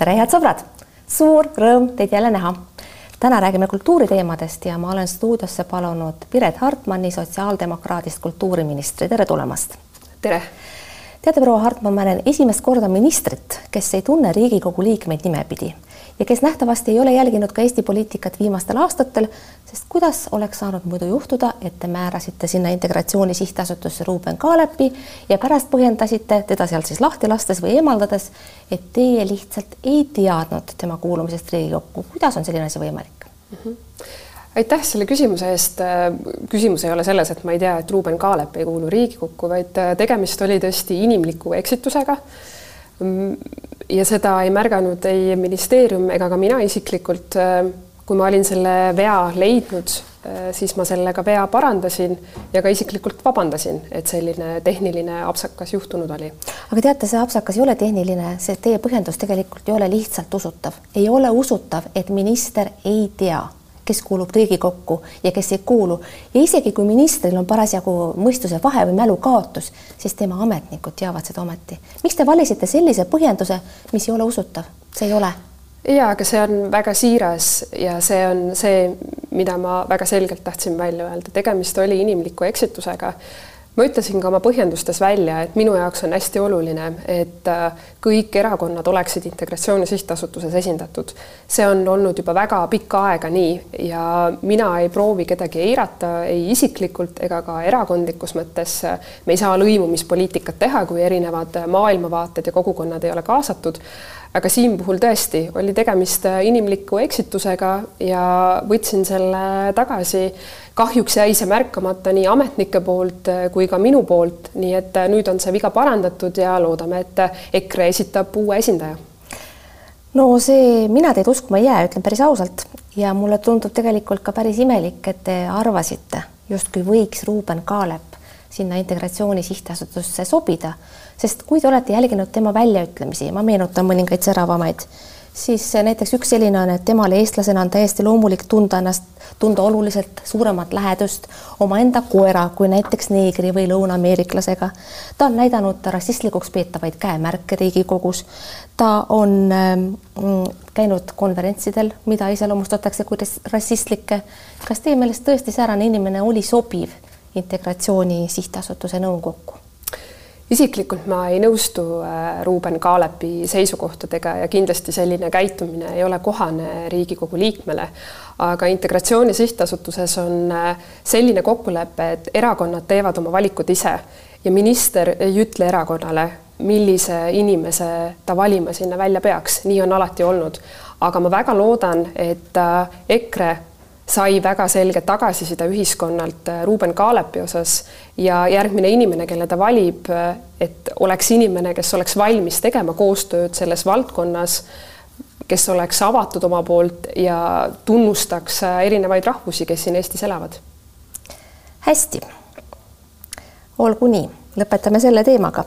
tere, head sõbrad! suur rõõm teid jälle näha. täna räägime kultuuriteemadest ja ma olen stuudiosse palunud Piret Hartmanni, sotsiaaldemokraadist kultuuriministri, tere tulemast! tere! Teate, proua Hartmann, ma olen esimest korda ministrit, kes ei tunne Riigikogu liikmeid nimepidi ja kes nähtavasti ei ole jälginud ka Eesti poliitikat viimastel aastatel, sest kuidas oleks saanud muidu juhtuda, et te määrasite sinna Integratsiooni Sihtasutusse Ruuben Kaalepi ja pärast põhjendasite teda sealt siis lahti lastes või eemaldades, et teie lihtsalt ei teadnud tema kuulumisest Riigikokku. kuidas on selline asi võimalik mm? -hmm aitäh selle küsimuse eest. küsimus ei ole selles, et ma ei tea, et Ruuben Kaalep ei kuulu Riigikokku, vaid tegemist oli tõesti inimliku eksitusega ja seda ei märganud ei ministeerium ega ka mina isiklikult. kui ma olin selle vea leidnud, siis ma sellega vea parandasin ja ka isiklikult vabandasin, et selline tehniline apsakas juhtunud oli. aga teate, see apsakas ei ole tehniline, see teie põhjendus tegelikult ei ole lihtsalt usutav, ei ole usutav, et minister ei tea kes kuulub Riigikokku ja kes ei kuulu. ja isegi kui ministril on parasjagu mõistuse vahe või mälukaotus, siis tema ametnikud teavad seda ometi. miks te valisite sellise põhjenduse, mis ei ole usutav? see ei ole ja aga see on väga siiras ja see on see, mida ma väga selgelt tahtsin välja öelda, tegemist oli inimliku eksitusega ma ütlesin ka oma põhjendustes välja, et minu jaoks on hästi oluline, et äh, kõik erakonnad oleksid Integratsiooni Sihtasutuses esindatud. see on olnud juba väga pikka aega nii ja mina ei proovi kedagi eirata ei isiklikult ega ka erakondlikus mõttes. me ei saa lõimumispoliitikat teha, kui erinevad maailmavaated ja kogukonnad ei ole kaasatud aga siin puhul tõesti oli tegemist inimliku eksitusega ja võtsin selle tagasi. Kahjuks jäi see märkamata nii ametnike poolt äh, kui ka minu poolt, nii et äh, nüüd on see viga parandatud ja loodame, et äh, EKRE esitab uue esindaja. no see, mina teid uskuma ei jää, ütlen päris ausalt. Ja mulle tundub tegelikult ka päris imelik, et te arvasite, justkui võiks Ruuben Kaalep sinna Integratsiooni Sihtasutusse sobida, sest kui te olete jälginud tema väljaütlemisi, ma meenutan mõningaid säravamaid siis näiteks üks selline on, et temale eestlasena on täiesti loomulik tunda ennast, tunda oluliselt suuremat lähedust omaenda koera kui näiteks neegri või lõunaameeriklasega. ta on näidanud rassistlikuks peetavaid käemärke Riigikogus. ta on äh, käinud konverentsidel, mida iseloomustatakse kui rassistlikke. kas teie meelest tõesti säärane inimene oli sobiv integratsiooni sihtasutuse nõukokku? Isiklikult ma ei nõustu äh, Ruuben Kaalepi seisukohtadega ja kindlasti selline käitumine ei ole kohane Riigikogu liikmele. aga Integratsiooni Sihtasutuses on äh, selline kokkulepe, et erakonnad teevad oma valikud ise ja minister ei ütle erakonnale, millise inimese ta valima sinna välja peaks, nii on alati olnud. aga ma väga loodan, et äh, EKRE sai väga selget tagasiside ühiskonnalt äh, Ruuben Kaalepi osas ja järgmine inimene, kelle ta valib, äh, et oleks inimene, kes oleks valmis tegema koostööd selles valdkonnas, kes oleks avatud oma poolt ja tunnustaks äh, erinevaid rahvusi, kes siin Eestis elavad. hästi. olgu nii, lõpetame selle teemaga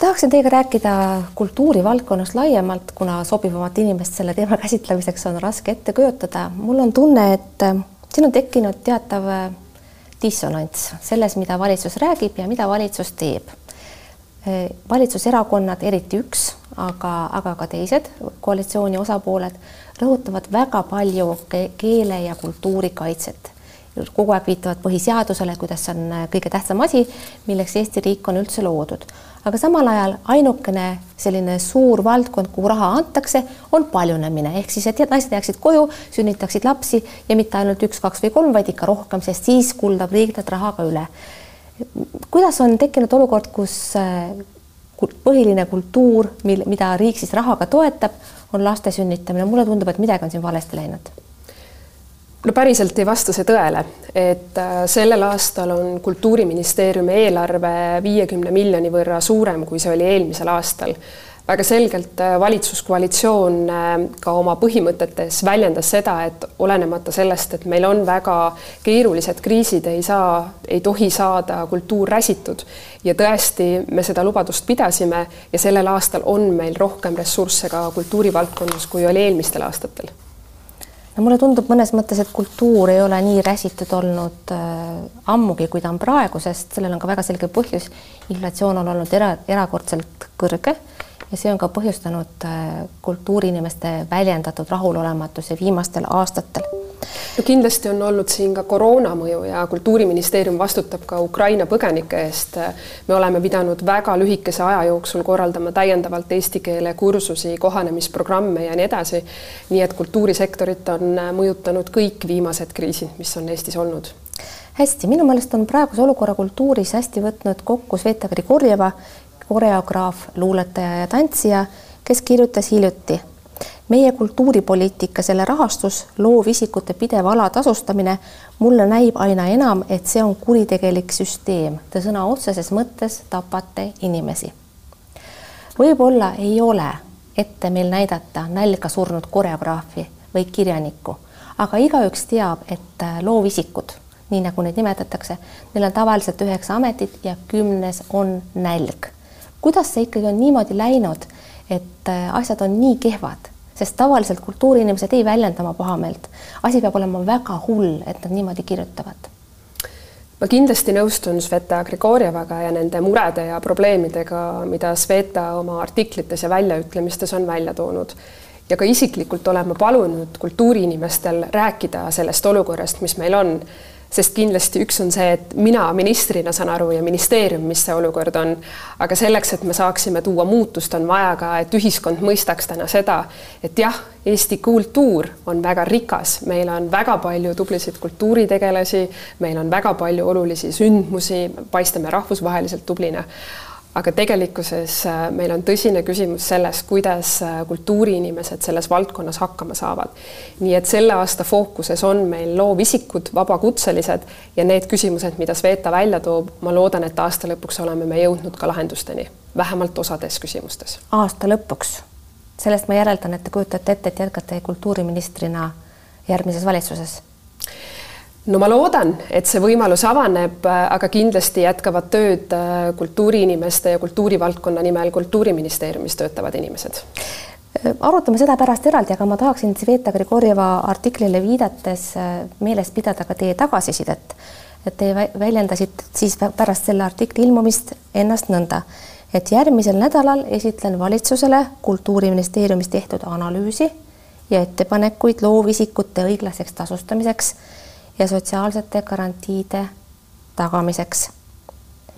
tahaksin teiega rääkida kultuurivaldkonnast laiemalt, kuna sobivamat inimest selle teema käsitlemiseks on raske ette kujutada. mul on tunne, et äh, siin on tekkinud teatav äh, dissonants selles, mida valitsus räägib ja mida valitsus teeb. Äh, valitsuserakonnad, eriti üks, aga, aga ka teised koalitsiooni osapooled rõhutavad väga palju keele ja kultuuri kaitset kogu aeg viitavad põhiseadusele, kuidas see on kõige tähtsam asi, milleks Eesti riik on üldse loodud. Aga samal ajal ainukene selline suur valdkond, kuhu raha antakse, on paljunemine. Ehk siis, et naised jääksid koju, sünnitaksid lapsi ja mitte ainult üks, kaks või kolm, vaid ikka rohkem, sest siis kuldab riik need raha ka üle. kuidas on tekkinud olukord, kus äh, põhiline kultuur, mil, mida riik siis rahaga toetab, on laste sünnitamine, mulle tundub, et midagi on siin valesti läinud no päriselt ei vasta see tõele, et äh, sellel aastal on Kultuuriministeeriumi eelarve viiekümne miljoni võrra suurem, kui see oli eelmisel aastal. väga selgelt äh, valitsuskoalitsioon äh, ka oma põhimõtetes väljendas seda, et olenemata sellest, et meil on väga keerulised kriisid, ei saa, ei tohi saada kultuur räsitud. ja tõesti, me seda lubadust pidasime ja sellel aastal on meil rohkem ressursse ka kultuurivaldkonnas, kui oli eelmistel aastatel no mulle tundub mõnes mõttes, et kultuur ei ole nii räsitud olnud äh, ammugi, kui ta on praegu, sest sellel on ka väga selge põhjus. inflatsioon on olnud era, erakordselt kõrge ja see on ka põhjustanud kultuuriinimeste väljendatud rahulolematuse viimastel aastatel no kindlasti on olnud siin ka koroona mõju ja Kultuuriministeerium vastutab ka Ukraina põgenike eest. me oleme pidanud väga lühikese aja jooksul korraldama täiendavalt eesti keele kursusi, kohanemisprogramme ja nii edasi. nii et kultuurisektorit on mõjutanud kõik viimased kriisid, mis on Eestis olnud. hästi, minu meelest on praeguse olukorra kultuuris hästi võtnud kokku Sveta Grigorjeva, koreograaf, luuletaja ja tantsija, kes kirjutas hiljuti meie kultuuripoliitika, selle rahastus, loovisikute pidev alatasustamine, mulle näib aina enam, et see on kuritegelik süsteem. Te sõna otseses mõttes tapate inimesi. võib-olla ei ole ette meil näidata nälga surnud koreograafi või kirjanikku, aga igaüks teab, et loovisikud, nii nagu neid nimetatakse, neil on tavaliselt üheksa ametit ja kümnes on nälg. kuidas see ikkagi on niimoodi läinud, et asjad on nii kehvad sest tavaliselt kultuuriinimesed ei väljenda oma pahameelt. asi peab olema väga hull, et nad niimoodi kirjutavad ma kindlasti nõustun Sveta Grigorjevaga ja nende murede ja probleemidega, mida Sveta oma artiklites ja väljaütlemistes on välja toonud. ja ka isiklikult olen ma palunud kultuuriinimestel rääkida sellest olukorrast, mis meil on sest kindlasti üks on see, et mina ministrina saan aru ja ministeerium, mis see olukord on, aga selleks, et me saaksime tuua muutust, on vaja ka, et ühiskond mõistaks täna seda, et jah, Eesti kultuur on väga rikas, meil on väga palju tublisid kultuuritegelasi, meil on väga palju olulisi sündmusi, paistame rahvusvaheliselt tublina aga tegelikkuses äh, meil on tõsine küsimus selles, kuidas äh, kultuuriinimesed selles valdkonnas hakkama saavad. nii et selle aasta fookuses on meil loovisikud, vabakutselised ja need küsimused, mida Sveta välja toob, ma loodan, et aasta lõpuks oleme me jõudnud ka lahendusteni, vähemalt osades küsimustes. aasta lõpuks, sellest ma järeldan, et te kujutate ette, et jätkate kultuuriministrina järgmises valitsuses no ma loodan, et see võimalus avaneb, aga kindlasti jätkavad tööd äh, kultuuriinimeste ja kultuurivaldkonna nimel Kultuuriministeeriumis töötavad inimesed. Äh, arutame seda pärast eraldi, aga ma tahaksin Sveta Grigorjeva artiklile viidates äh, meeles pidada ka teie tagasisidet. et te väljendasite siis pärast selle artikli ilmumist ennast nõnda, et järgmisel nädalal esitlen valitsusele Kultuuriministeeriumis tehtud analüüsi ja ettepanekuid loovisikute õiglaseks tasustamiseks ja sotsiaalsete garantiide tagamiseks.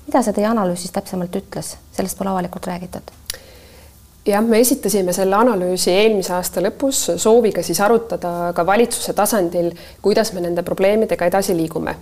mida see teie analüüs siis täpsemalt ütles, sellest pole avalikult räägitud? jah, me esitasime selle analüüsi eelmise aasta lõpus sooviga siis arutada ka valitsuse tasandil, kuidas me nende probleemidega edasi liigume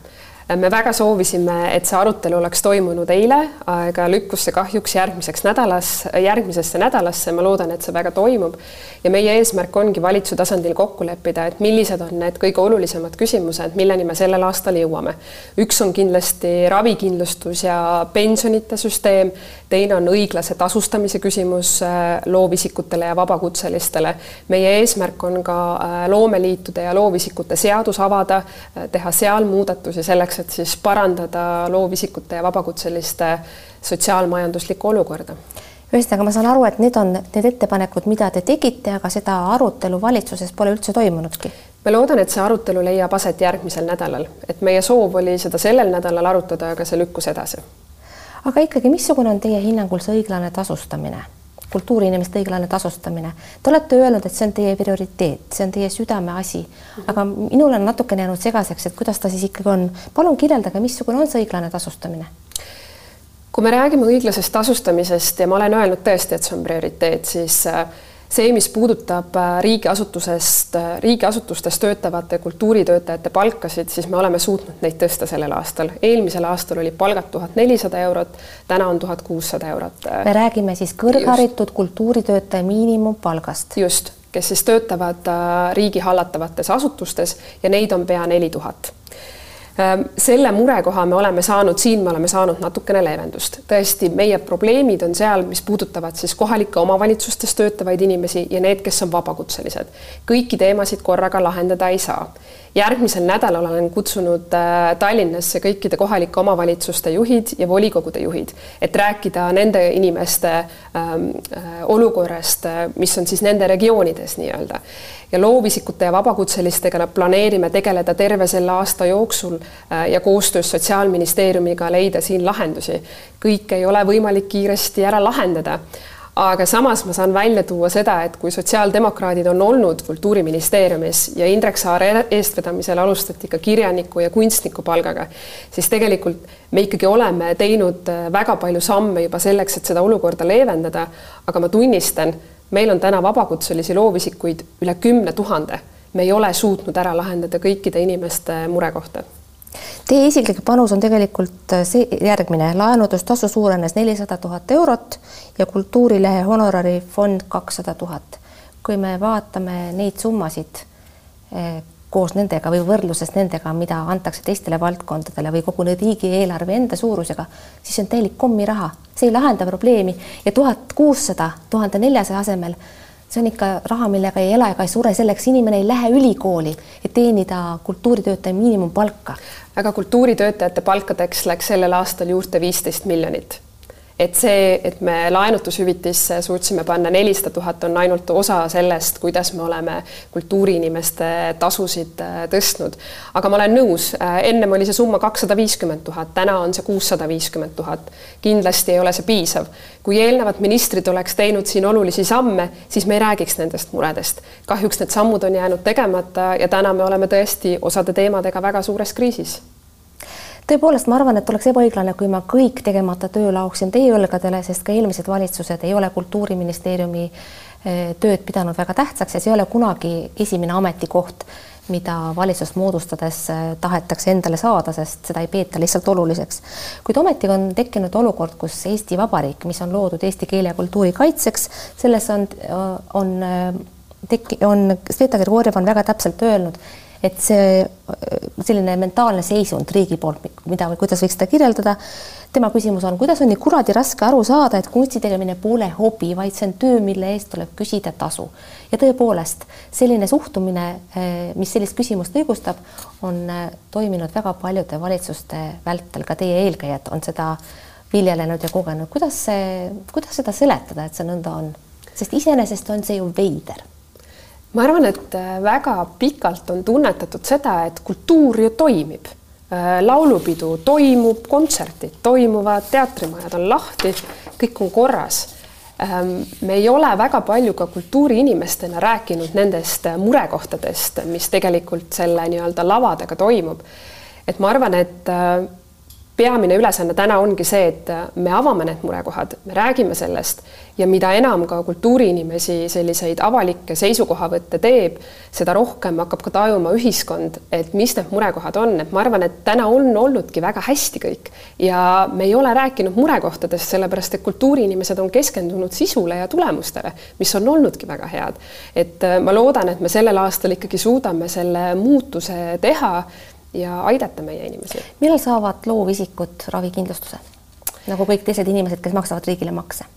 me väga soovisime, et see arutelu oleks toimunud eile, aga lükkus see kahjuks järgmiseks nädalas, järgmisesse nädalasse, ma loodan, et see väga toimub. ja meie eesmärk ongi valitsuse tasandil kokku leppida, et millised on need kõige olulisemad küsimused, milleni me sellel aastal jõuame. üks on kindlasti ravikindlustus ja pensionite süsteem, teine on õiglase tasustamise küsimus äh, loovisikutele ja vabakutselistele. meie eesmärk on ka äh, loomeliitude ja loovisikute seadus avada, äh, teha seal muudatusi selleks, et siis parandada loovisikute ja vabakutseliste sotsiaalmajanduslikku olukorda ühesõnaga, ma saan aru, et need on need ettepanekud, mida te tegite, aga seda arutelu valitsuses pole üldse toimunudki? ma loodan, et see arutelu leiab aset järgmisel nädalal, et meie soov oli seda sellel nädalal arutada, aga see lükkus edasi. aga ikkagi, missugune on teie hinnangul see õiglane tasustamine? Kultuuriinimeste õiglane tasustamine. Te olete öelnud, et see on teie prioriteet, see on teie südameasi, aga minul on natukene jäänud segaseks, et kuidas ta siis ikkagi on. palun kirjeldage, missugune on see õiglane tasustamine? kui me räägime õiglasest tasustamisest ja ma olen öelnud tõesti, et see on prioriteet, siis äh, see, mis puudutab äh, riigiasutusest, äh, riigiasutustes töötavate kultuuritöötajate palkasid, siis me oleme suutnud neid tõsta sellel aastal. eelmisel aastal oli palgad tuhat nelisada eurot, täna on tuhat kuussada eurot. me räägime siis kõrgharitud kultuuritöötaja miinimumpalgast. just, kes siis töötavad äh, riigi hallatavates asutustes ja neid on pea neli tuhat selle murekoha me oleme saanud, siin me oleme saanud natukene leevendust. tõesti, meie probleemid on seal, mis puudutavad siis kohalike omavalitsustes töötavaid inimesi ja need, kes on vabakutselised. kõiki teemasid korraga lahendada ei saa järgmisel nädalal olen kutsunud äh, Tallinnasse kõikide kohalike omavalitsuste juhid ja volikogude juhid, et rääkida nende inimeste ähm, äh, olukorrast, äh, mis on siis nende regioonides nii-öelda. ja loovisikute ja vabakutselistega planeerime tegeleda terve selle aasta jooksul ja koostöös Sotsiaalministeeriumiga leida siin lahendusi. kõike ei ole võimalik kiiresti ära lahendada aga samas ma saan välja tuua seda, et kui sotsiaaldemokraadid on olnud Kultuuriministeeriumis ja Indrek Saare eestvedamisel alustati ka kirjaniku ja kunstniku palgaga, siis tegelikult me ikkagi oleme teinud äh, väga palju samme juba selleks, et seda olukorda leevendada, aga ma tunnistan, meil on täna vabakutselisi loovisikuid üle kümne tuhande. me ei ole suutnud ära lahendada kõikide inimeste murekohta Teie isiklik panus on tegelikult äh, see järgmine, laenutustasu suurenes nelisada tuhat eurot ja Kultuurilehe honorarifond kakssada tuhat. kui me vaatame neid summasid eh, koos nendega või võrdluses nendega, mida antakse teistele valdkondadele või kogu riigieelarve enda suurusega, siis on täielik kommiraha, see ei lahenda probleemi. Ja tuhat kuussada tuhande neljasaja asemel see on ikka raha, millega ei ela ega ei sure, selleks inimene ei lähe ülikooli, et teenida kultuuritöötaja miinimumpalka. aga kultuuritöötajate palkadeks läks sellel aastal juurde viisteist miljonit et see, et me laenutushüvitisse suutsime panna nelisada tuhat, on ainult osa sellest, kuidas me oleme kultuuriinimeste tasusid äh, tõstnud. aga ma olen nõus, äh, ennem oli see summa kakssada viiskümmend tuhat, täna on see kuussada viiskümmend tuhat. kindlasti ei ole see piisav. kui eelnevad ministrid oleks teinud siin olulisi samme, siis me ei räägiks nendest muredest. kahjuks need sammud on jäänud tegemata ja täna me oleme tõesti osade teemadega väga suures kriisis tõepoolest, ma arvan, et oleks ebaõiglane, kui ma kõik tegemata töö laoksin teie õlgadele, sest ka eelmised valitsused ei ole Kultuuriministeeriumi eh, tööd pidanud väga tähtsaks ja see ei ole kunagi esimene ametikoht, mida valitsust moodustades eh, tahetakse endale saada, sest seda ei peeta lihtsalt oluliseks. kuid ometigi on tekkinud olukord, kus Eesti Vabariik, mis on loodud eesti keele ja kultuuri kaitseks, selles on, on tekki-, on Sveta Grigorjev on väga täpselt öelnud, et see selline mentaalne seisund riigi poolt, mida või kuidas võiks seda kirjeldada. tema küsimus on, kuidas on nii kuradi raske aru saada, et kunsti tegemine pole hobi, vaid see on töö, mille eest tuleb küsida tasu. ja tõepoolest selline suhtumine, eh, mis sellist küsimust õigustab, on eh, toiminud väga paljude valitsuste vältel, ka teie eelkäijad on seda viljelenud ja kogenud. kuidas see, kuidas seda seletada, et see nõnda on? sest iseenesest on see ju veider ma arvan, et äh, väga pikalt on tunnetatud seda, et kultuur ju toimib. Äh, laulupidu toimub, kontserdid toimuvad, teatrimajad on lahti, kõik on korras. Ähm, me ei ole väga palju ka kultuuriinimestena rääkinud nendest äh, murekohtadest, mis tegelikult selle nii-öelda lavadega toimub. et ma arvan, et peamine ülesanne täna ongi see, et me avame need murekohad, me räägime sellest ja mida enam ka kultuuriinimesi selliseid avalikke seisukohavõtte teeb, seda rohkem hakkab ka tajuma ühiskond, et mis need murekohad on, et ma arvan, et täna on olnudki väga hästi kõik ja me ei ole rääkinud murekohtadest, sellepärast et kultuuriinimesed on keskendunud sisule ja tulemustele, mis on olnudki väga head. et ma loodan, et me sellel aastal ikkagi suudame selle muutuse teha ja aidata meie inimesi. millal saavad loovisikud ravikindlustuse nagu kõik teised inimesed, kes maksavad riigile makse?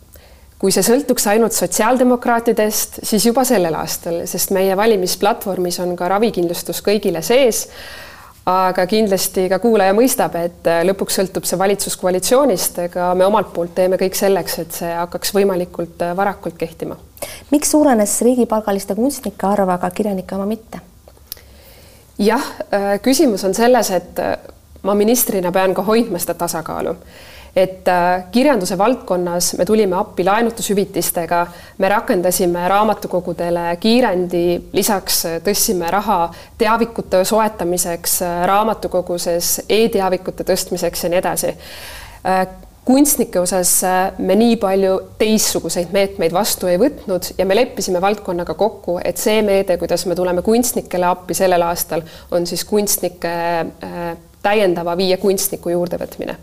kui see sõltuks ainult sotsiaaldemokraatidest, siis juba sellel aastal, sest meie valimisplatvormis on ka ravikindlustus kõigile sees. aga kindlasti ka kuulaja mõistab, et lõpuks sõltub see valitsuskoalitsioonist, ega me omalt poolt teeme kõik selleks, et see hakkaks võimalikult varakult kehtima. miks suurenes riigipalgaliste kunstnike arv, aga kirjanike oma mitte? Jah, äh, küsimus on selles, et äh, ma ministrina pean ka hoidma seda tasakaalu. Et äh, kirjanduse valdkonnas me tulime appi laenutushüvitistega, me rakendasime raamatukogudele kiirendi, lisaks tõstsime raha teavikute soetamiseks raamatukoguses e, e-teavikute tõstmiseks ja nii edasi kunstnike osas äh, me nii palju teistsuguseid meetmeid vastu ei võtnud ja me leppisime valdkonnaga kokku, et see meede, kuidas me tuleme kunstnikele appi sellel aastal, on siis kunstnike äh, täiendava viie kunstniku juurdevõtmine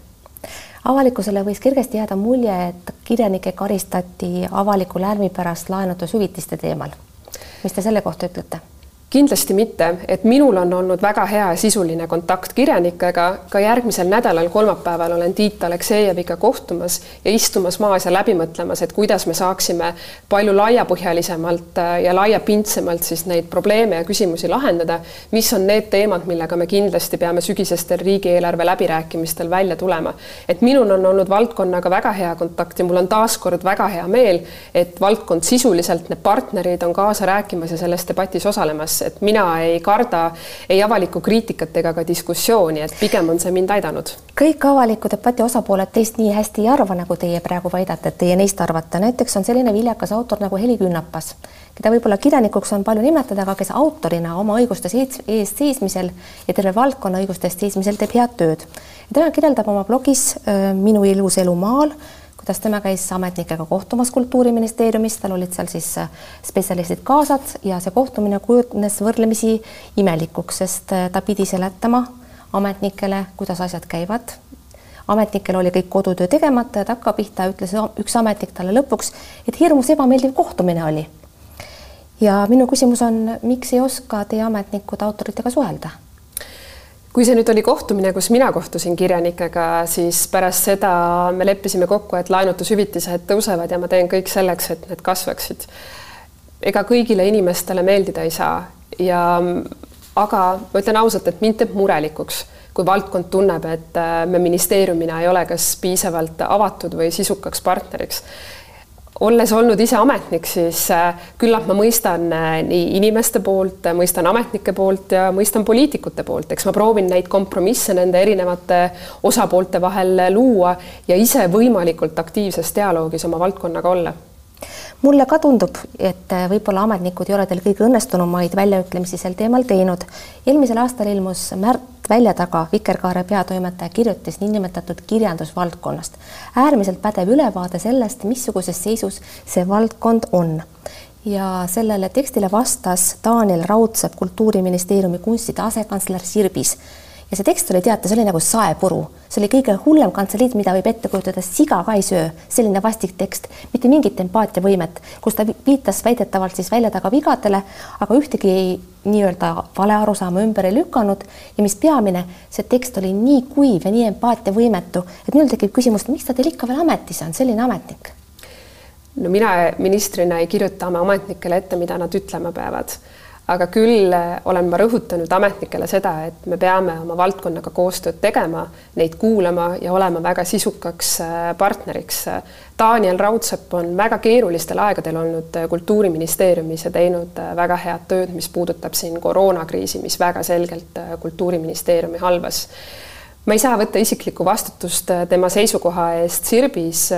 avalikkusele võis kergesti jääda mulje, et kirjanikke karistati avaliku lärmi pärast laenutushüvitiste teemal. mis te selle kohta ütlete? Kindlasti mitte, et minul on olnud väga hea sisuline kontakt kirjanikega, ka järgmisel nädalal kolmapäeval olen Tiit Aleksejeviga kohtumas ja istumas maas ja läbi mõtlemas, et kuidas me saaksime palju laiapõhjalisemalt äh, ja laiapindsemalt siis neid probleeme ja küsimusi lahendada, mis on need teemad, millega me kindlasti peame sügisestel riigieelarve läbirääkimistel välja tulema. et minul on olnud valdkonnaga väga hea kontakt ja mul on taaskord väga hea meel, et valdkond sisuliselt, need partnerid on kaasa rääkimas ja selles debatis osalemas et mina ei karda ei avalikku kriitikat ega ka diskussiooni, et pigem on see mind aidanud. kõik avaliku debati osapooled teist nii hästi ei arva, nagu teie praegu väidate, et teie neist arvate, näiteks on selline viljakas autor nagu Heli Künnapas, keda võib-olla kirjanikuks on palju nimetada, aga kes autorina oma õiguste eest seismisel ja terve valdkonna õiguste eest seismisel teeb head tööd. tema kirjeldab oma blogis äh, Minu ilus elu maal kuidas tema käis ametnikega kohtumas Kultuuriministeeriumis, tal olid seal siis äh, spetsialistid kaasas ja see kohtumine kujunes võrdlemisi imelikuks, sest äh, ta pidi seletama ametnikele, kuidas asjad käivad. ametnikel oli kõik kodutöö tegemata ja takkapihta ütles üks ametnik talle lõpuks, et hirmus ebameeldiv kohtumine oli. ja minu küsimus on, miks ei oska teie ametnikud autoritega suhelda? Kui see nüüd oli kohtumine, kus mina kohtusin kirjanikega, siis pärast seda me leppisime kokku, et laenutushüvitised tõusevad ja ma teen kõik selleks, et need kasvaksid. ega kõigile inimestele meeldida ei saa ja aga ma ütlen ausalt, et mind teeb murelikuks, kui valdkond tunneb, et me ministeeriumina ei ole kas piisavalt avatud või sisukaks partneriks olles olnud ise ametnik, siis äh, küllap ma mõistan äh, nii inimeste poolt, mõistan ametnike poolt ja mõistan poliitikute poolt, eks ma proovin neid kompromisse nende erinevate osapoolte vahel luua ja ise võimalikult aktiivses dialoogis oma valdkonnaga olla mulle ka tundub, et äh, võib-olla ametnikud ei ole teil kõige õnnestunumaid väljaütlemisi sel teemal teinud. eelmisel aastal ilmus Märt Väljataga Vikerkaare peatoimetaja kirjutas niinimetatud kirjandusvaldkonnast. äärmiselt pädev ülevaade sellest, missuguses seisus see valdkond on ja sellele tekstile vastas Daniel Raudsepp, Kultuuriministeeriumi kunstide asekantsler Sirbis ja see tekst oli teate, see oli nagu saepuru, see oli kõige hullem kantseliit, mida võib ette kujutada, siga ka ei söö, selline vastik tekst, mitte mingit empaatiavõimet, kus ta viitas väidetavalt siis välja taga vigadele, aga ühtegi nii-öelda valearusaama ümber ei lükanud. Ja mis peamine, see tekst oli nii kuiv ja nii empaatiavõimetu, et minul tekib küsimus, miks ta teil ikka veel ametis on, selline ametnik? no mina ministrina ei kirjuta oma ametnikele ette, mida nad ütlema peavad aga küll eh, olen ma rõhutanud ametnikele seda, et me peame oma valdkonnaga koostööd tegema, neid kuulama ja olema väga sisukaks eh, partneriks. Daniel Raudsepp on väga keerulistel aegadel olnud eh, Kultuuriministeeriumis ja teinud väga head tööd, mis puudutab siin koroonakriisi, mis väga selgelt Kultuuriministeeriumi halvas. ma ei saa võtta isiklikku vastutust tema seisukoha eest Sirbis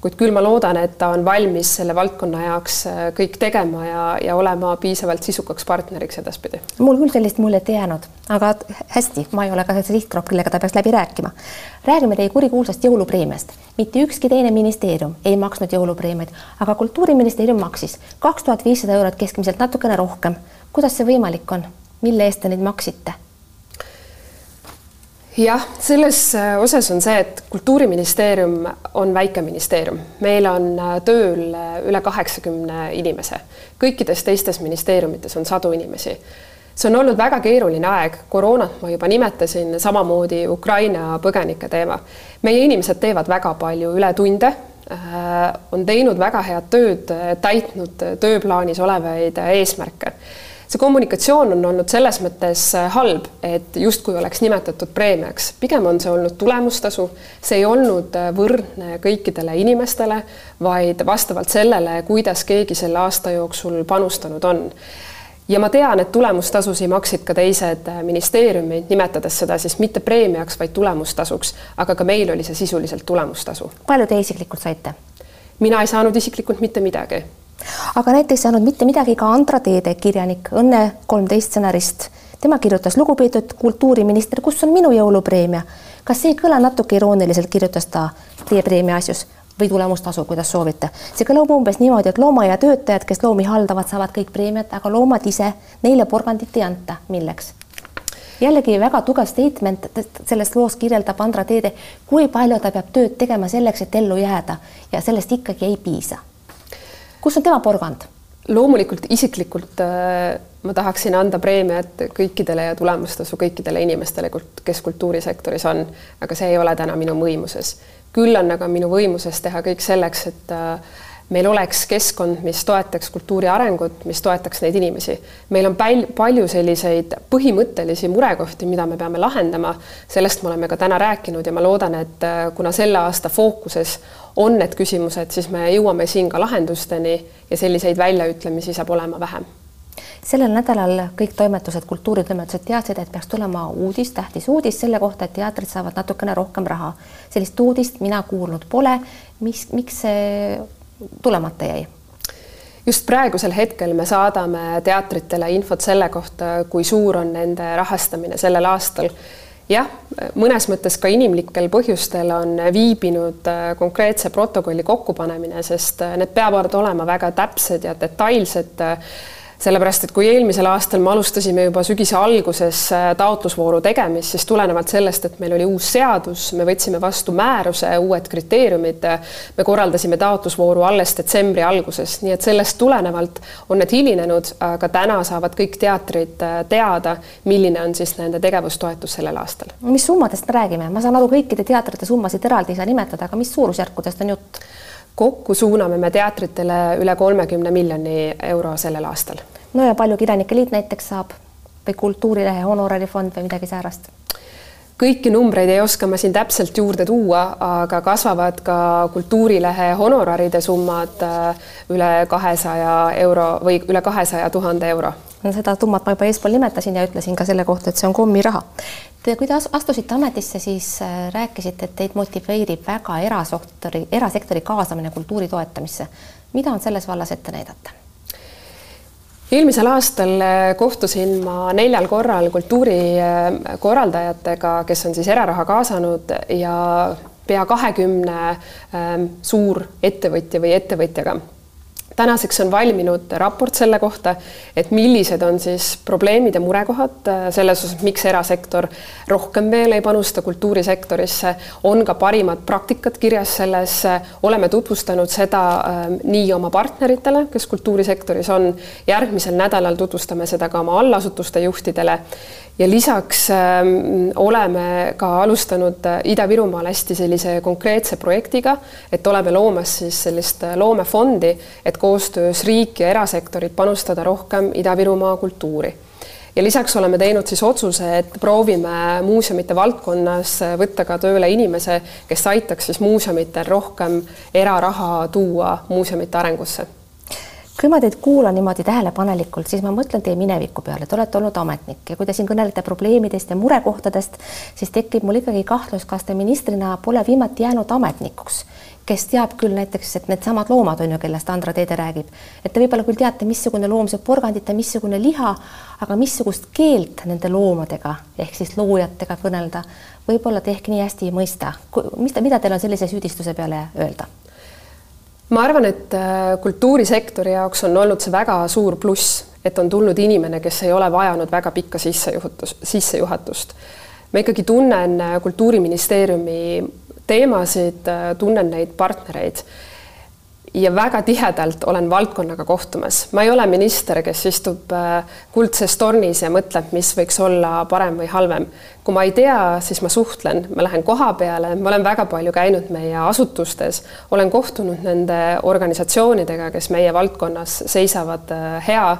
kuid küll ma loodan, et ta on valmis selle valdkonna jaoks äh, kõik tegema ja, ja olema piisavalt sisukaks partneriks edaspidi. mul küll sellist muljet ei jäänud, aga hästi, ma ei ole ka sihtgrupp, kellega ta peaks läbi rääkima. räägime teie kurikuulsast jõulupreemiast. mitte ükski teine ministeerium ei maksnud jõulupreemiaid, aga Kultuuriministeerium maksis kaks tuhat viissada eurot keskmiselt, natukene rohkem. kuidas see võimalik on? mille eest te neid maksite? Jah, selles äh, osas on see, et Kultuuriministeerium on väike ministeerium, meil on äh, tööl äh, üle kaheksakümne inimese, kõikides teistes ministeeriumites on sadu inimesi. see on olnud väga keeruline aeg, koroonat ma juba nimetasin, samamoodi Ukraina põgenike teema. meie inimesed teevad väga palju ületunde, on teinud väga head tööd, täitnud tööplaanis olevaid eesmärke see kommunikatsioon on olnud selles mõttes äh, halb, et justkui oleks nimetatud preemiaks, pigem on see olnud tulemustasu, see ei olnud äh, võrdne kõikidele inimestele, vaid vastavalt sellele, kuidas keegi selle aasta jooksul panustanud on. Ja ma tean, et tulemustasusid maksid ka teised äh, ministeeriumid, nimetades seda siis mitte preemiaks, vaid tulemustasuks, aga ka meil oli see sisuliselt tulemustasu. palju te isiklikult saite? mina ei saanud isiklikult mitte midagi aga näiteks ei saanud mitte midagi ka Andra Teede kirjanik, Õnne kolmteist stsenarist. tema kirjutas, lugupeetud kultuuriminister, kus on minu jõulupreemia? kas see ei kõla natuke irooniliselt, kirjutas ta teie preemia asjus või tulemustasu, kuidas soovite. see kõlab umbes niimoodi, et loomaiatöötajad, kes loomi haldavad, saavad kõik preemiat, aga loomad ise, neile porgandit ei anta. milleks? jällegi väga tugev statement selles loos kirjeldab Andra Teede, kui palju ta peab tööd tegema selleks, et ellu jääda ja sellest ikkagi ei piisa kus on tema porgand? loomulikult isiklikult äh, ma tahaksin anda preemiat kõikidele ja tulemustasu kõikidele inimestele, kes kultuurisektoris on, aga see ei ole täna minu võimuses. küll on aga minu võimuses teha kõik selleks, et äh, meil oleks keskkond, mis toetaks kultuuri arengut, mis toetaks neid inimesi. meil on päl palju selliseid põhimõttelisi murekohti, mida me peame lahendama, sellest me oleme ka täna rääkinud ja ma loodan, et äh, kuna selle aasta fookuses on need küsimused, siis me jõuame siin ka lahendusteni ja selliseid väljaütlemisi saab olema vähem sellel nädalal kõik toimetused, kultuuritoimetused teadsid, et peaks tulema uudis, tähtis uudis selle kohta, et teatrid saavad natukene rohkem raha. sellist uudist mina kuulnud pole. mis, miks see tulemata jäi? just praegusel hetkel me saadame teatritele infot selle kohta, kui suur on nende rahastamine sellel aastal jah, mõnes mõttes ka inimlikel põhjustel on viibinud äh, konkreetse protokolli kokkupanemine, sest äh, need peavad olema väga täpsed ja detailsed sellepärast et kui eelmisel aastal me alustasime juba sügise alguses äh, taotlusvooru tegemist, siis tulenevalt sellest, et meil oli uus seadus, me võtsime vastu määruse, uued kriteeriumid, me korraldasime taotlusvooru alles detsembri alguses, nii et sellest tulenevalt on need hilinenud, aga täna saavad kõik teatrid äh, teada, milline on siis nende tegevustoetus sellel aastal. mis summadest me räägime, ma saan aru, kõikide teatrite summasid eraldi ei saa nimetada, aga mis suurusjärkudest on jutt? Kokku suuname me teatritele üle kolmekümne miljoni euro sellel aastal. no ja palju Kirjanike Liit näiteks saab või Kultuurilehe honorarifond või midagi säärast? kõiki numbreid ei oska ma siin täpselt juurde tuua, aga kasvavad ka Kultuurilehe honoraride summad äh, üle kahesaja euro või üle kahesaja tuhande euro seda summat ma juba eespool nimetasin ja ütlesin ka selle kohta, et see on kommiraha. Te, kui te astusite ametisse, siis äh, rääkisite, et teid motiveerib väga erasektori, erasektori kaasamine kultuuri toetamisse. mida on selles vallas ette näidata? eelmisel aastal äh, kohtusin ma neljal korral kultuurikorraldajatega, äh, kes on siis eraraha kaasanud ja pea kahekümne suurettevõtja või ettevõtjaga tänaseks on valminud raport selle kohta, et millised on siis probleemid ja murekohad äh, selles osas, miks erasektor rohkem veel ei panusta kultuurisektorisse, on ka parimad praktikad kirjas selles, oleme tutvustanud seda äh, nii oma partneritele, kes kultuurisektoris on, järgmisel nädalal tutvustame seda ka oma allasutuste juhtidele. Ja lisaks äh, oleme ka alustanud äh, Ida-Virumaal hästi sellise konkreetse projektiga, et oleme loomas siis sellist loomefondi, et koostöös riik ja erasektorid panustada rohkem Ida-Virumaa kultuuri. Ja lisaks oleme teinud siis otsuse, et proovime muuseumite valdkonnas võtta ka tööle inimese, kes aitaks siis muuseumitel rohkem eraraha tuua muuseumite arengusse. Kui ma teid kuulan niimoodi tähelepanelikult, siis ma mõtlen teie mineviku peale, te olete olnud ametnik ja kui te siin kõnelete probleemidest ja murekohtadest, siis tekib mul ikkagi kahtlus, kas te ministrina pole viimati jäänud ametnikuks, kes teab küll näiteks, et needsamad loomad on ju, kellest Andra Teede räägib, et te võib-olla küll teate, missugune loom sööb porgandit ja missugune liha, aga missugust keelt nende loomadega ehk siis loojatega kõnelda, võib-olla te ehk nii hästi ei mõista. mis, mida teil on sellise süüdistuse peale öelda? ma arvan, et äh, kultuurisektori jaoks on olnud see väga suur pluss, et on tulnud inimene, kes ei ole vajanud väga pikka sissejuhatus, sissejuhatust. ma ikkagi tunnen äh, Kultuuriministeeriumi teemasid, äh, tunnen neid partnereid ja väga tihedalt olen valdkonnaga kohtumas. ma ei ole minister, kes istub äh, kuldses tornis ja mõtleb, mis võiks olla parem või halvem. kui ma ei tea, siis ma suhtlen, ma lähen koha peale, ma olen väga palju käinud meie asutustes, olen kohtunud nende organisatsioonidega, kes meie valdkonnas seisavad äh, hea.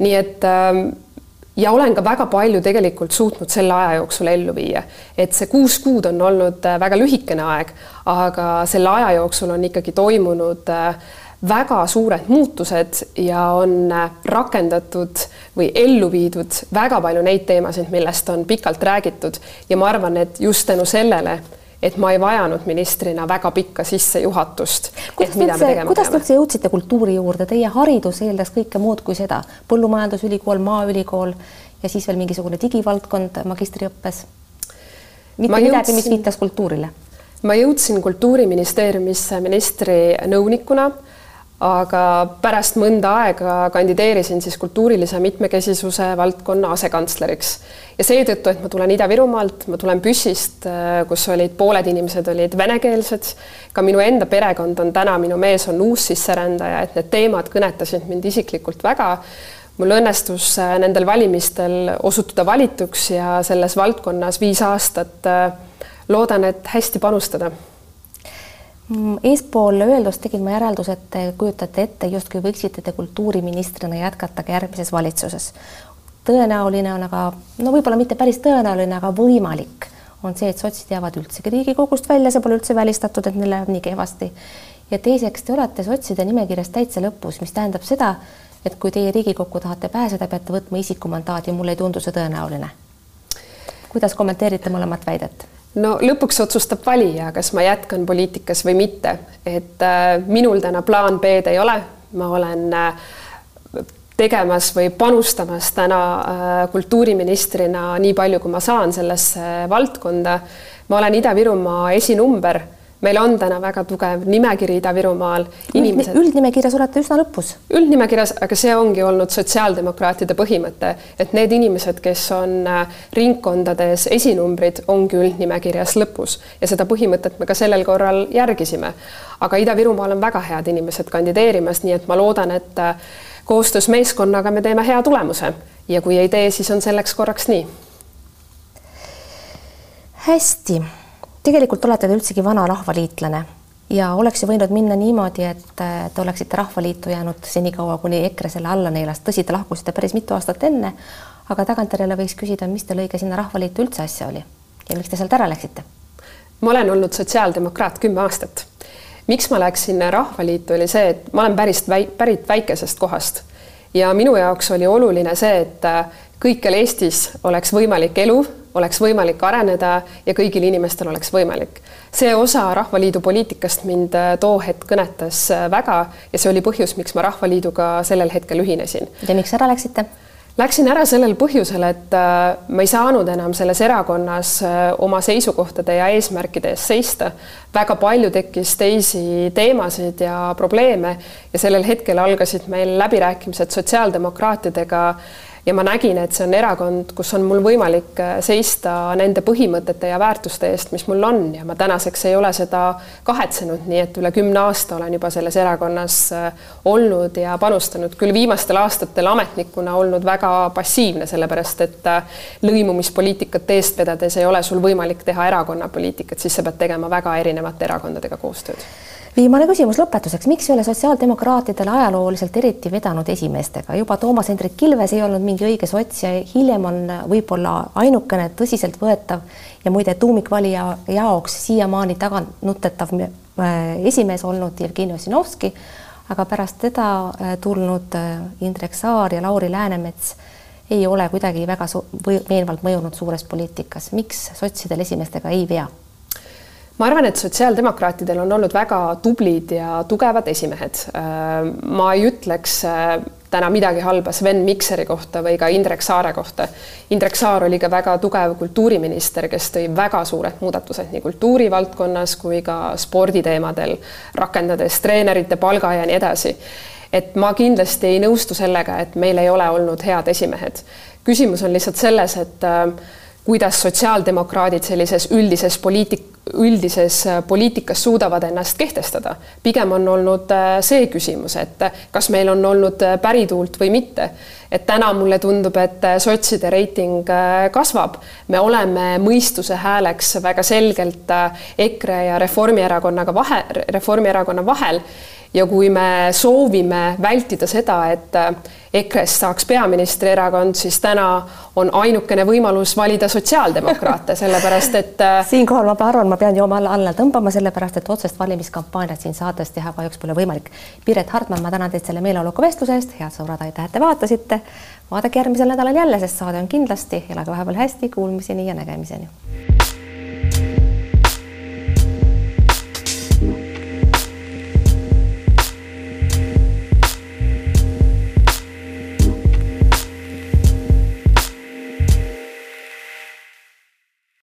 nii et ähm, ja olen ka väga palju tegelikult suutnud selle aja jooksul ellu viia, et see kuus kuud on olnud äh, väga lühikene aeg, aga selle aja jooksul on ikkagi toimunud äh, väga suured muutused ja on äh, rakendatud või ellu viidud väga palju neid teemasid, millest on pikalt räägitud. Ja ma arvan, et just tänu sellele et ma ei vajanud ministrina väga pikka sissejuhatust. kuidas te üldse, jõudsite kultuuri juurde, teie haridus eeldas kõike muud kui seda, põllumajandusülikool, maaülikool ja siis veel mingisugune digivaldkond magistriõppes. mitte jõudsin... midagi, mis viitas kultuurile? ma jõudsin Kultuuriministeeriumisse ministri nõunikuna aga pärast mõnda aega kandideerisin siis kultuurilise mitmekesisuse valdkonna asekantsleriks. Ja seetõttu, et ma tulen Ida-Virumaalt, ma tulen Püssist, äh, kus olid pooled inimesed olid venekeelsed, ka minu enda perekond on täna, minu mees on uussisserändaja, et need teemad kõnetasid mind isiklikult väga. Mul õnnestus äh, nendel valimistel osutuda valituks ja selles valdkonnas viis aastat äh, loodan, et hästi panustada eespool öeldust tegin ma järelduse, et te kujutate ette, justkui võiksite te kultuuriministrina jätkata ka järgmises valitsuses. tõenäoline on aga, no võib-olla mitte päris tõenäoline, aga võimalik on see, et sotsid jäävad üldsegi Riigikogust välja, see pole üldse välistatud, et neil läheb nii kehvasti. ja teiseks, te olete sotside nimekirjas täitsa lõpus, mis tähendab seda, et kui teie Riigikokku tahate pääseda, peate võtma isikumandaadi, mulle ei tundu see tõenäoline. kuidas kommenteerite mõlemat väidet? No lõpuks otsustab valija, kas ma jätkan poliitikas või mitte, et äh, minul täna plaan B-d ei ole, ma olen äh, tegemas või panustamas täna äh, kultuuriministrina nii palju, kui ma saan sellesse valdkonda. ma olen Ida-Virumaa esinumber meil on täna väga tugev nimekiri Ida-Virumaal. inimesed. üldnimekirjas olete üsna lõpus. üldnimekirjas, aga see ongi olnud sotsiaaldemokraatide põhimõte, et need inimesed, kes on äh, ringkondades esinumbrid, ongi üldnimekirjas lõpus ja seda põhimõtet me ka sellel korral järgisime. aga Ida-Virumaal on väga head inimesed kandideerimas, nii et ma loodan, et äh, koostöös meeskonnaga me teeme hea tulemuse ja kui ei tee, siis on selleks korraks nii. hästi tegelikult olete te üldsegi vana rahvaliitlane ja oleks ju võinud minna niimoodi, et te oleksite Rahvaliitu jäänud senikaua, kuni EKRE selle alla neelas. tõsi, te lahkusite päris mitu aastat enne, aga tagantjärele võiks küsida, mis teil õige sinna Rahvaliitu üldse asja oli ja miks te sealt ära läksite? ma olen olnud sotsiaaldemokraat kümme aastat. miks ma läksin Rahvaliitu, oli see, et ma olen päris väi-, pärit väikesest kohast ja minu jaoks oli oluline see, et kõikjal Eestis oleks võimalik elu oleks võimalik areneda ja kõigil inimestel oleks võimalik. see osa Rahvaliidu poliitikast mind äh, too hetk kõnetas äh, väga ja see oli põhjus, miks ma Rahvaliiduga sellel hetkel ühinesin. ja miks ära läksite? Läksin ära sellel põhjusel, et äh, ma ei saanud enam selles erakonnas oma seisukohtade ja eesmärkide eest seista. väga palju tekkis teisi teemasid ja probleeme ja sellel hetkel algasid meil läbirääkimised sotsiaaldemokraatidega ja ma nägin, et see on erakond, kus on mul võimalik äh, seista nende põhimõtete ja väärtuste eest, mis mul on. Ja ma tänaseks ei ole seda kahetsenud, nii et üle kümne aasta olen juba selles erakonnas äh, olnud ja panustanud, küll viimastel aastatel ametnikuna olnud väga passiivne, sellepärast et äh, lõimumispoliitikat eest vedades ei ole sul võimalik teha erakonnapoliitikat, siis sa pead tegema väga erinevate erakondadega koostööd viimane küsimus lõpetuseks, miks ei ole sotsiaaldemokraatidel ajalooliselt eriti vedanud esimeestega, juba Toomas Hendrik Ilves ei olnud mingi õige sots ja hiljem on võib-olla ainukene tõsiseltvõetav ja muide tuumikvalija jaoks siiamaani tagantnutetav äh, esimees olnud Jevgeni Ossinovski, aga pärast teda äh, tulnud äh, Indrek Saar ja Lauri Läänemets ei ole kuidagi väga veenvalt mõjunud suures poliitikas. miks sotsidel esimeestega ei vea? Ma arvan, et sotsiaaldemokraatidel on olnud väga tublid ja tugevad esimehed. Äh, ma ei ütleks äh, täna midagi halba Sven Mikseri kohta või ka Indrek Saare kohta. Indrek Saar oli ka väga tugev kultuuriminister, kes tõi väga suured muudatused nii kultuurivaldkonnas kui ka sporditeemadel, rakendades treenerite palga ja nii edasi. et ma kindlasti ei nõustu sellega, et meil ei ole olnud head esimehed. küsimus on lihtsalt selles, et äh, kuidas sotsiaaldemokraadid sellises üldises poliitik, üldises äh, poliitikas suudavad ennast kehtestada. pigem on olnud äh, see küsimus, et äh, kas meil on olnud pärituult või mitte. Et täna mulle tundub, et sotside reiting kasvab, me oleme mõistuse hääleks väga selgelt EKRE ja Reformierakonnaga vahe, Reformierakonna vahel ja kui me soovime vältida seda, et EKRE-st saaks peaministrierakond, siis täna on ainukene võimalus valida sotsiaaldemokraate, sellepärast et siinkohal ma arvan, ma pean jooma alla, alla tõmbama, sellepärast et otsest valimiskampaaniat siin saates teha kahjuks pole võimalik. Piret Hartman, ma tänan teid selle meeleoluka vestluse eest, head sõbrad, aitäh, et te vaatasite. Vaadake järgmisel nädalal jälle, sest saade on kindlasti, elage vahepeal hästi, kuulmiseni ja nägemiseni